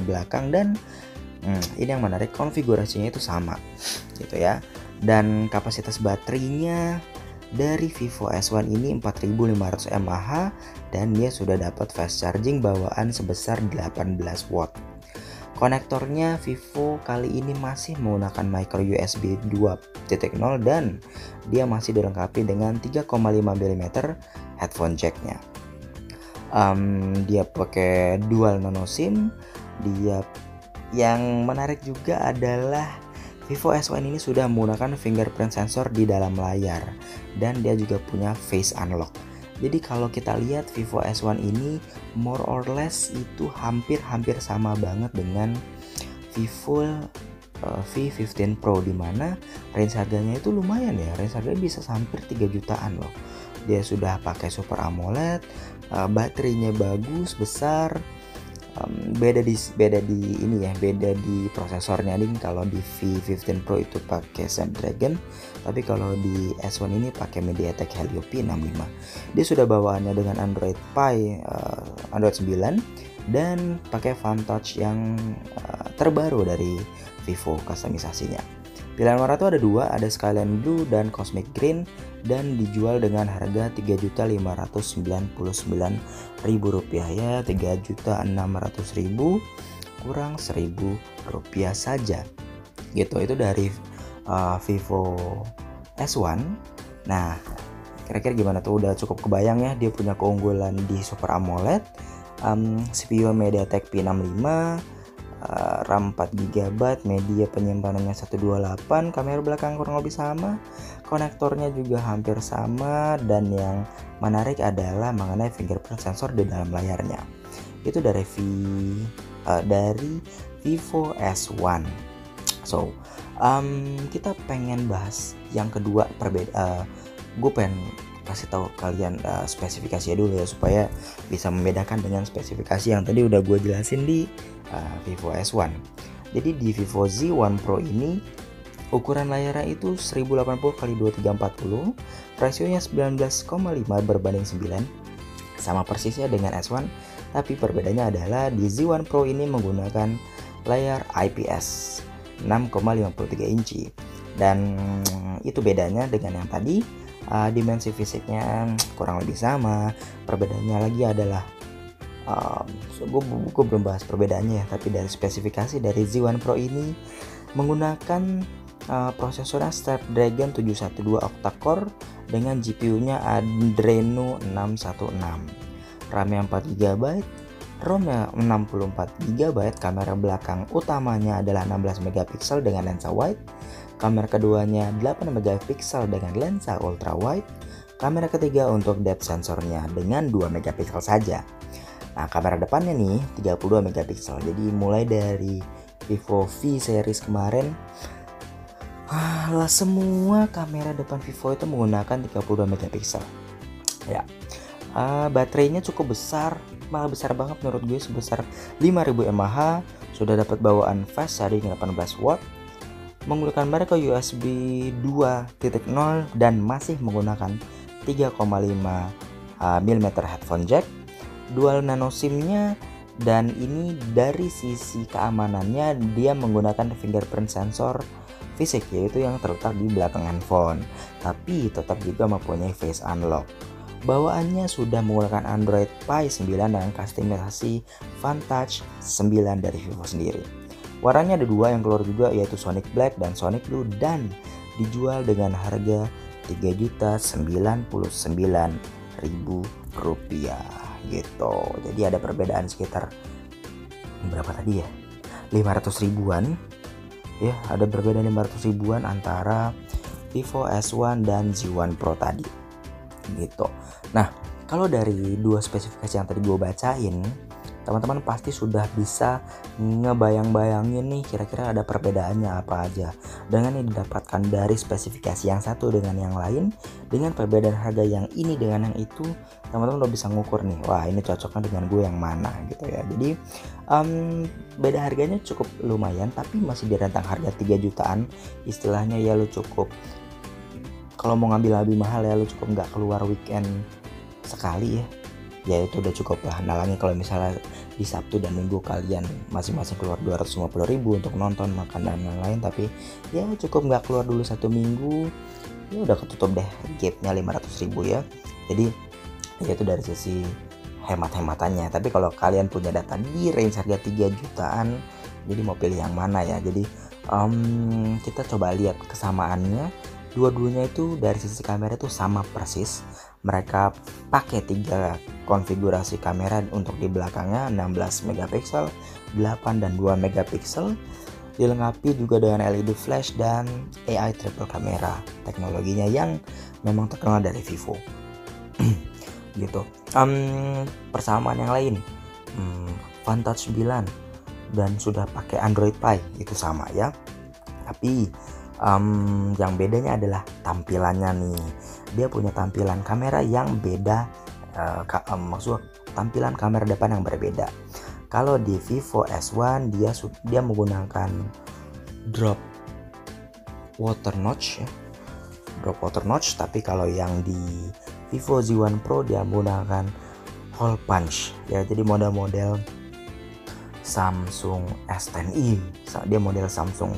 belakang dan hmm, ini yang menarik konfigurasinya itu sama gitu ya dan kapasitas baterainya dari Vivo S1 ini 4500 mAh dan dia sudah dapat fast charging bawaan sebesar 18 watt. Konektornya Vivo kali ini masih menggunakan micro USB 2.0 dan dia masih dilengkapi dengan 3,5 mm headphone jacknya. Um, dia pakai dual nano SIM. Dia yang menarik juga adalah Vivo S1 ini sudah menggunakan fingerprint sensor di dalam layar dan dia juga punya face unlock. Jadi kalau kita lihat Vivo S1 ini more or less itu hampir-hampir sama banget dengan Vivo uh, V15 Pro di mana range harganya itu lumayan ya. Range harganya bisa hampir 3 jutaan loh. Dia sudah pakai Super AMOLED, uh, baterainya bagus, besar, um, beda di beda di ini ya beda di prosesornya. Nih kalau di V15 Pro itu pakai Snapdragon tapi kalau di S1 ini pakai MediaTek Helio P65 dia sudah bawaannya dengan Android Pie uh, Android 9 dan pakai Touch yang uh, terbaru dari Vivo kustomisasinya Pilihan warna itu ada dua, ada Skyline Blue dan Cosmic Green dan dijual dengan harga Rp3.599.000 ya, Rp3.600.000 kurang Rp1.000 saja. Gitu, itu dari uh, Vivo S1. Nah, kira-kira gimana tuh? Udah cukup kebayang ya dia punya keunggulan di Super AMOLED, um, CPU MediaTek P65, uh, RAM 4 GB, media penyimpanannya 128, kamera belakang kurang lebih sama, konektornya juga hampir sama dan yang menarik adalah mengenai fingerprint sensor di dalam layarnya. Itu dari V uh, dari Vivo S1. So, um, kita pengen bahas yang kedua perbeda. Uh, gue pengen kasih tahu kalian uh, spesifikasinya dulu ya supaya bisa membedakan dengan spesifikasi yang tadi udah gue jelasin di uh, Vivo S1. Jadi di Vivo Z1 Pro ini ukuran layarnya itu 1080 x 2340, rasionya 19,5 berbanding 9, sama persisnya dengan S1, tapi perbedaannya adalah di Z1 Pro ini menggunakan layar IPS 6,53 inci dan itu bedanya dengan yang tadi uh, dimensi fisiknya kurang lebih sama. Perbedaannya lagi adalah um, so gue, gue belum bahas perbedaannya ya tapi dari spesifikasi dari Z1 Pro ini menggunakan uh, prosesornya Snapdragon 712 octa-core dengan GPU-nya Adreno 616 RAM-nya 4 GB ROM-nya 64 GB, kamera belakang utamanya adalah 16 megapiksel dengan lensa wide, Kamera keduanya 8 megapiksel dengan lensa ultra wide. Kamera ketiga untuk depth sensornya dengan 2 megapiksel saja. Nah, kamera depannya nih 32 megapiksel. Jadi mulai dari Vivo V series kemarin ah, lah semua kamera depan Vivo itu menggunakan 32 megapiksel. Ya. Uh, baterainya cukup besar, malah besar banget menurut gue sebesar 5000 mAh, sudah dapat bawaan fast charging 18 watt, menggunakan mereka USB 2.0 dan masih menggunakan 3,5 mm headphone jack, dual nano SIM-nya dan ini dari sisi keamanannya dia menggunakan fingerprint sensor fisik yaitu yang terletak di belakang handphone tapi tetap juga mempunyai face unlock. Bawaannya sudah menggunakan Android Pie 9 dan kustomisasi Touch 9 dari Vivo sendiri Warnanya ada dua yang keluar juga yaitu Sonic Black dan Sonic Blue dan dijual dengan harga ribu rupiah gitu. Jadi ada perbedaan sekitar berapa tadi ya? 500 ribuan ya ada perbedaan 500 ribuan antara Vivo S1 dan Z1 Pro tadi gitu. Nah kalau dari dua spesifikasi yang tadi gue bacain teman-teman pasti sudah bisa ngebayang-bayangin nih kira-kira ada perbedaannya apa aja. Dengan yang didapatkan dari spesifikasi yang satu dengan yang lain dengan perbedaan harga yang ini dengan yang itu teman-teman udah bisa ngukur nih wah ini cocoknya dengan gue yang mana gitu ya. Jadi um, beda harganya cukup lumayan tapi masih di rentang harga 3 jutaan. Istilahnya ya lo cukup kalau mau ngambil lebih mahal ya lo cukup nggak keluar weekend sekali ya ya itu udah cukup lah. Nalangnya kalau misalnya di Sabtu dan Minggu kalian masing-masing keluar 250 ribu untuk nonton makan dan lain-lain tapi ya cukup nggak keluar dulu satu minggu ya udah ketutup deh gapnya 500 ribu ya. Jadi ya itu dari sisi hemat-hematannya. Tapi kalau kalian punya data di range harga 3 jutaan jadi mau pilih yang mana ya? Jadi um, kita coba lihat kesamaannya. Dua-duanya itu dari sisi kamera itu sama persis mereka pakai tiga konfigurasi kamera untuk di belakangnya 16 megapiksel 8 dan 2 megapiksel. Dilengkapi juga dengan LED flash dan AI triple kamera teknologinya yang memang terkenal dari Vivo. Gitu. Um, persamaan yang lain um, Vantage 9 dan sudah pakai Android Pie itu sama ya. Tapi um, yang bedanya adalah tampilannya nih. Dia punya tampilan kamera yang beda uh, um, maksud tampilan kamera depan yang berbeda. Kalau di Vivo S1 dia dia menggunakan drop water notch ya. Drop water notch tapi kalau yang di Vivo Z1 Pro dia menggunakan hole punch ya. Jadi model-model Samsung S10i dia model Samsung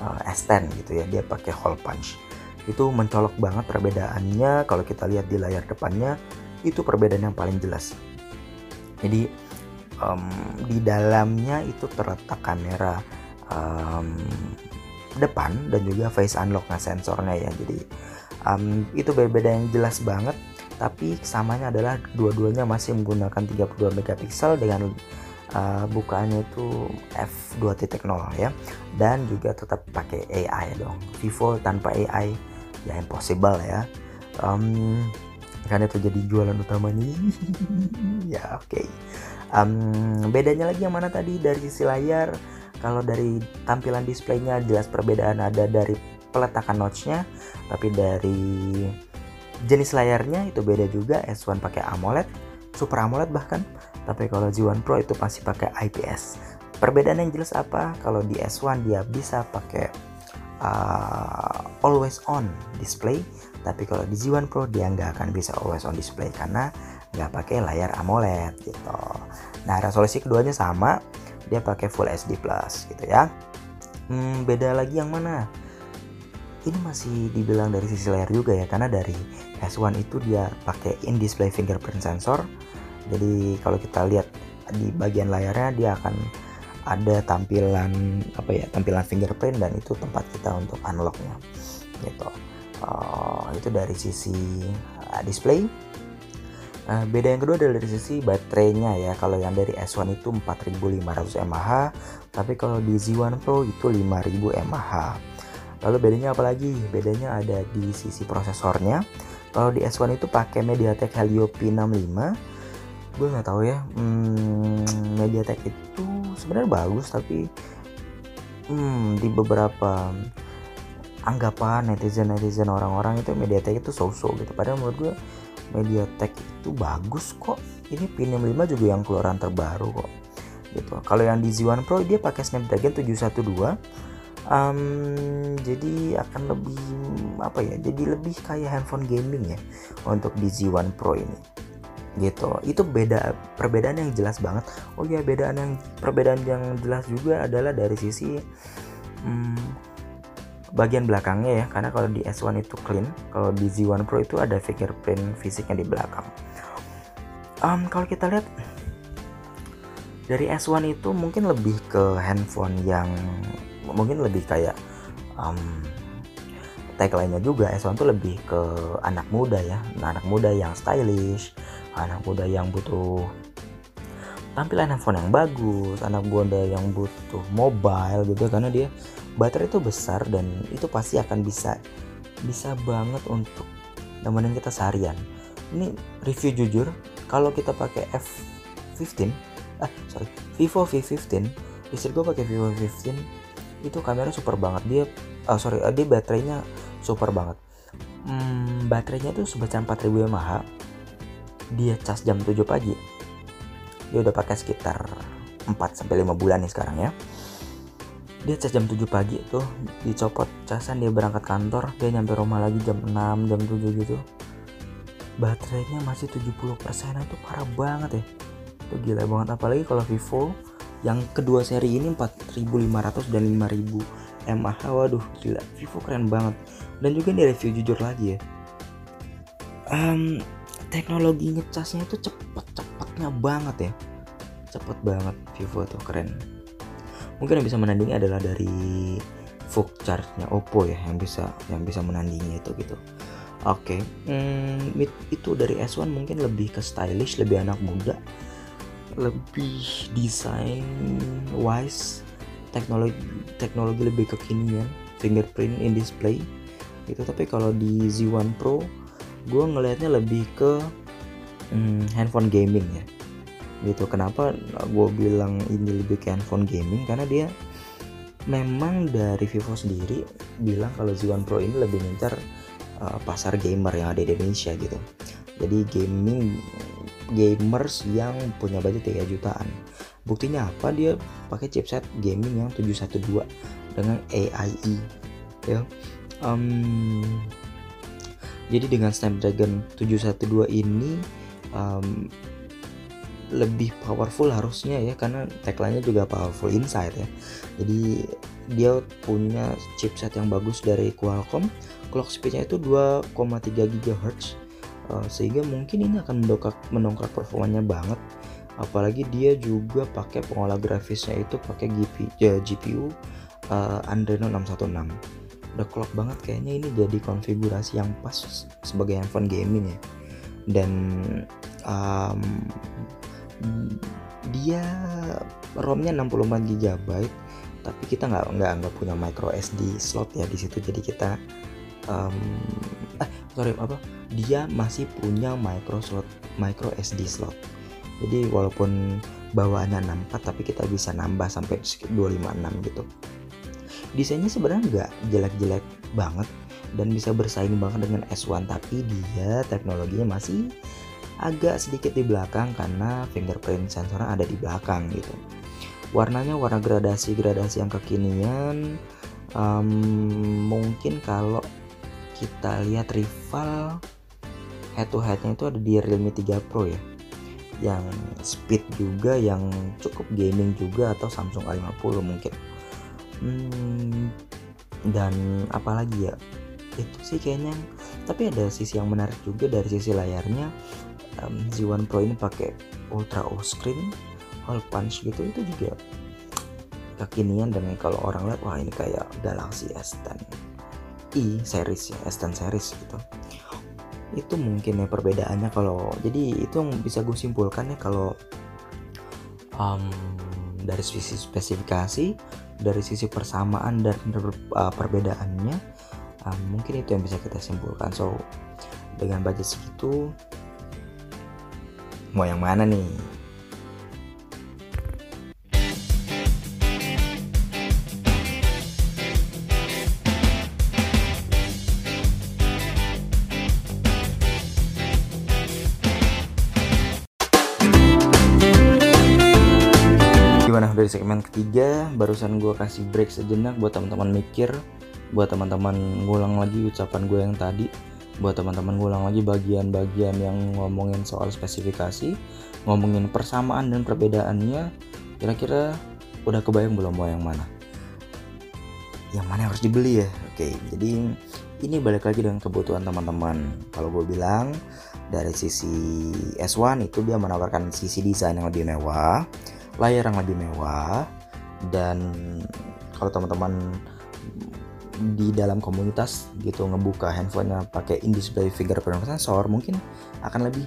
uh, S10 gitu ya dia pakai hole punch. Itu mencolok banget perbedaannya kalau kita lihat di layar depannya itu perbedaan yang paling jelas. Jadi um, di dalamnya itu terletak kamera um, depan dan juga face unlock nah sensornya ya. Jadi um, itu berbeda yang jelas banget tapi kesamanya adalah dua-duanya masih menggunakan 32 megapiksel dengan uh, bukaannya itu f2.0 ya. Dan juga tetap pakai AI dong. Vivo tanpa AI ya impossible ya. Um, karena itu jadi jualan utamanya. Ya oke. Okay. um, bedanya lagi yang mana tadi? Dari sisi layar kalau dari tampilan displaynya jelas perbedaan. Ada dari peletakan notchnya tapi dari jenis layarnya itu beda juga. S1 pakai AMOLED Super AMOLED bahkan tapi kalau Z1 Pro itu masih pakai IPS perbedaan yang jelas apa? Kalau di S1 dia bisa pakai uh, always on display. Tapi kalau di Z1 Pro dia nggak akan bisa always on display karena nggak pakai layar AMOLED gitu. Nah resolusi keduanya sama. Dia pakai Full HD Plus gitu ya. Hmm, beda lagi yang mana? Ini masih dibilang dari sisi layar juga ya karena dari S1 itu dia pakai in display fingerprint sensor jadi kalau kita lihat di bagian layarnya dia akan ada tampilan apa ya tampilan fingerprint dan itu tempat kita untuk unlocknya. Gitu. Uh, itu dari sisi uh, display. Uh, beda yang kedua adalah dari sisi baterainya ya. Kalau yang dari S1 itu 4500 mAh tapi kalau di Z1 Pro itu 5000 mAh lalu bedanya apa lagi? Bedanya ada di sisi prosesornya. Kalau di S1 itu pakai MediaTek Helio P65 gue nggak tahu ya hmm, MediaTek itu sebenarnya bagus tapi hmm, di beberapa anggapan netizen netizen orang-orang itu MediaTek itu so-so gitu. Padahal menurut gue MediaTek itu bagus kok. Ini P65 juga yang keluaran terbaru kok gitu. Kalau yang di Z1 Pro dia pakai Snapdragon 712 um, jadi akan lebih apa ya jadi lebih kayak handphone gaming ya untuk di Z1 Pro ini gitu. Itu beda perbedaan yang jelas banget. Oh ya bedaan yang perbedaan yang jelas juga adalah dari sisi hmm, bagian belakangnya ya. Karena kalau di S1 itu clean kalau di Z1 Pro itu ada fingerprint fisiknya di belakang. Um, kalau kita lihat dari S1 itu mungkin lebih ke handphone yang mungkin lebih kayak um, tagline-nya juga. S1 tuh lebih ke anak muda ya. Anak muda yang stylish anak muda yang butuh tampilan handphone yang bagus anak muda yang butuh mobile gitu karena dia baterai itu besar dan itu pasti akan bisa bisa banget untuk nemenin kita seharian. Ini review jujur kalau kita pakai F15 ah sorry Vivo V15 istri gue pakai Vivo V15 itu kamera super banget. Dia oh sorry dia baterainya super banget. Hmm, baterainya itu sebesar 4000 mAh dia cas jam 7 pagi. Dia udah pakai sekitar 4 sampai 5 bulan nih sekarang ya. Dia cas jam 7 pagi tuh dicopot casan dia berangkat kantor dia nyampe rumah lagi jam 6 jam 7 gitu. Baterainya masih 70% itu parah banget ya. Itu gila banget apalagi kalau Vivo yang kedua seri ini 4500 dan 5000 mAh waduh gila. Vivo keren banget. Dan juga di review jujur lagi ya. Um, teknologi ngecasnya itu cepet-cepetnya banget ya. Cepet banget Vivo tuh keren. Mungkin yang bisa menandingi adalah dari Vogue charge-nya Oppo ya yang bisa yang bisa menandingi itu gitu. Oke okay. hmm, itu dari S1 mungkin lebih ke stylish lebih anak muda lebih desain wise teknologi teknologi lebih kekinian fingerprint in display gitu. Tapi kalau di Z1 Pro gue ngelihatnya lebih ke hmm, handphone gaming ya. Gitu kenapa gue bilang ini lebih ke handphone gaming? Karena dia memang dari Vivo sendiri bilang kalau Z1 Pro ini lebih ngincar uh, pasar gamer yang ada di Indonesia gitu. Jadi gaming gamers yang punya budget 3 jutaan. Buktinya apa? Dia pakai chipset gaming yang 712 dengan AIE ya. Um, jadi dengan Snapdragon 712 ini um, lebih powerful harusnya ya karena tagline-nya juga powerful inside ya. Jadi dia punya chipset yang bagus dari Qualcomm. Clock speed-nya itu 2,3 GHz. Uh, sehingga mungkin ini akan mendongkrak mendongkrak performanya banget. Apalagi dia juga pakai pengolah grafisnya itu pakai GPU, ya, GPU uh, Adreno 616. Udah clock banget kayaknya. Ini jadi konfigurasi yang pas sebagai handphone gaming ya. Dan um, dia ROM-nya 64 GB tapi kita nggak nggak nggak punya micro SD slot ya di situ. Jadi kita um, eh sorry apa? Dia masih punya micro slot micro SD slot. Jadi walaupun bawaannya 64 tapi kita bisa nambah sampai 256 gitu desainnya sebenarnya nggak jelek-jelek banget dan bisa bersaing banget dengan S1 tapi dia teknologinya masih agak sedikit di belakang karena fingerprint sensornya ada di belakang gitu. Warnanya warna gradasi-gradasi yang kekinian um, mungkin kalau kita lihat rival head to headnya itu ada di Realme 3 Pro ya. Yang speed juga yang cukup gaming juga atau Samsung A50 mungkin hmm, dan apalagi ya itu sih kayaknya. Tapi ada sisi yang menarik juga dari sisi layarnya. Um, Z1 Pro ini pakai Ultra O screen hole punch gitu itu juga kekinian dan kalau orang lihat wah ini kayak Galaxy S10 i series ya S10 series gitu. Itu mungkin ya perbedaannya kalau jadi itu yang bisa gue simpulkan ya kalau um, dari sisi spesifikasi dari sisi persamaan dan uh, perbedaannya um, mungkin itu yang bisa kita simpulkan so dengan budget segitu Mau yang mana nih? Dari segmen ketiga barusan gue kasih break sejenak buat teman-teman mikir buat teman-teman ngulang lagi ucapan gue yang tadi buat teman-teman ngulang lagi bagian-bagian yang ngomongin soal spesifikasi ngomongin persamaan dan perbedaannya. Kira-kira udah kebayang belum mau yang mana? Yang mana yang harus dibeli ya? Oke jadi ini balik lagi dengan kebutuhan teman-teman. Kalau gue bilang dari sisi S1 itu dia menawarkan sisi desain yang lebih mewah layar yang lebih mewah dan kalau teman-teman di dalam komunitas gitu ngebuka handphonenya pakai in display fingerprint sensor mungkin akan lebih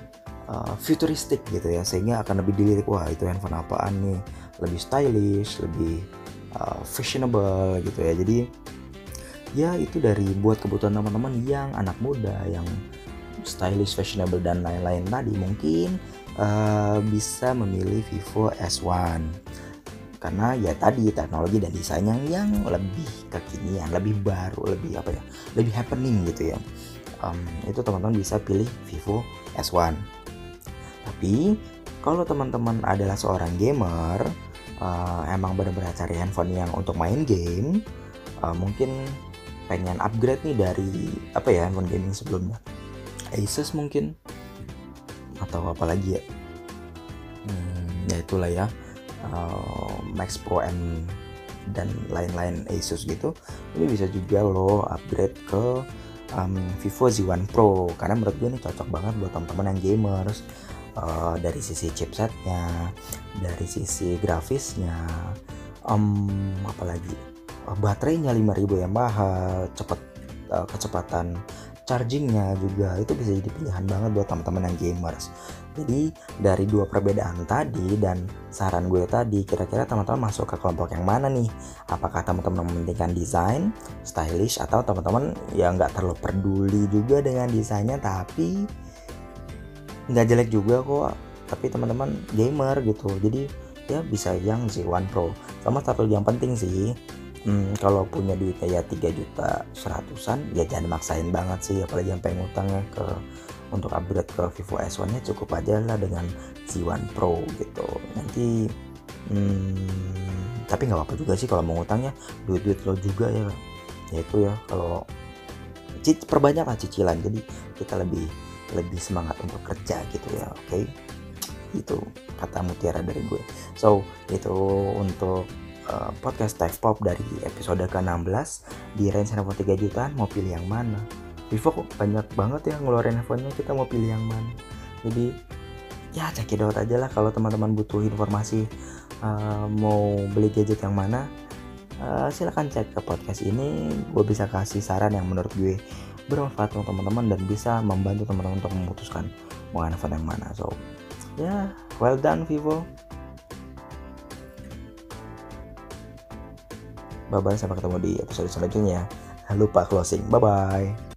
uh, futuristik gitu ya sehingga akan lebih dilirik wah itu handphone apaan nih? Lebih stylish lebih uh, fashionable gitu ya. Jadi ya itu dari buat kebutuhan teman-teman yang anak muda yang stylish fashionable dan lain-lain tadi. Mungkin uh, bisa memilih Vivo S1 karena ya tadi teknologi dan desainnya yang lebih kekinian, lebih baru, lebih apa ya, lebih happening gitu ya. Um, itu teman-teman bisa pilih Vivo S1. Tapi kalau teman-teman adalah seorang gamer, uh, emang benar-benar cari handphone yang untuk main game, uh, mungkin pengen upgrade nih dari apa ya handphone gaming sebelumnya, Asus mungkin atau apa lagi ya. Hmm, ya itulah ya. Uh, Max Pro M dan lain-lain Asus gitu. Ini bisa juga lo upgrade ke um, Vivo Z1 Pro. Karena menurut gue ini cocok banget buat teman-teman yang gamers. Uh, dari sisi chipsetnya dari sisi grafisnya um, apalagi uh, baterainya 5000 mAh cepet uh, kecepatan chargingnya juga itu bisa jadi pilihan banget buat teman-teman yang gamers. Jadi dari dua perbedaan tadi dan saran gue tadi kira-kira teman-teman masuk ke kelompok yang mana nih? Apakah teman-teman mementingkan desain stylish atau teman-teman yang nggak terlalu peduli juga dengan desainnya tapi nggak jelek juga kok tapi teman-teman gamer gitu. Jadi ya bisa yang Z1 Pro. Sama satu yang penting sih hmm, kalau punya duit kayak 3 juta seratusan ya jangan maksain banget sih apalagi yang pengen utangnya ke untuk upgrade ke Vivo S1 nya cukup aja lah dengan Z1 Pro gitu. Nanti hmm, tapi nggak apa juga sih kalau mau utangnya duit-duit lo juga ya. Yaitu ya kalau perbanyak lah cicilan jadi kita lebih lebih semangat untuk kerja gitu ya oke? Okay? itu kata mutiara dari gue. So itu untuk uh, podcast Tech Pop dari episode ke-16 di range handphone 3 jutaan mau pilih yang mana? Vivo kok banyak banget ya ngeluarin handphonenya kita mau pilih yang mana? Jadi ya cek it out aja lah kalau teman-teman butuh informasi uh, mau beli gadget yang mana uh, silahkan cek ke podcast ini. Gue bisa kasih saran yang menurut gue bermanfaat untuk teman-teman dan bisa membantu teman-teman untuk memutuskan mau handphone yang mana. So ya yeah, well done Vivo Bye bye sampai ketemu di episode selanjutnya. Jangan lupa closing. Bye bye.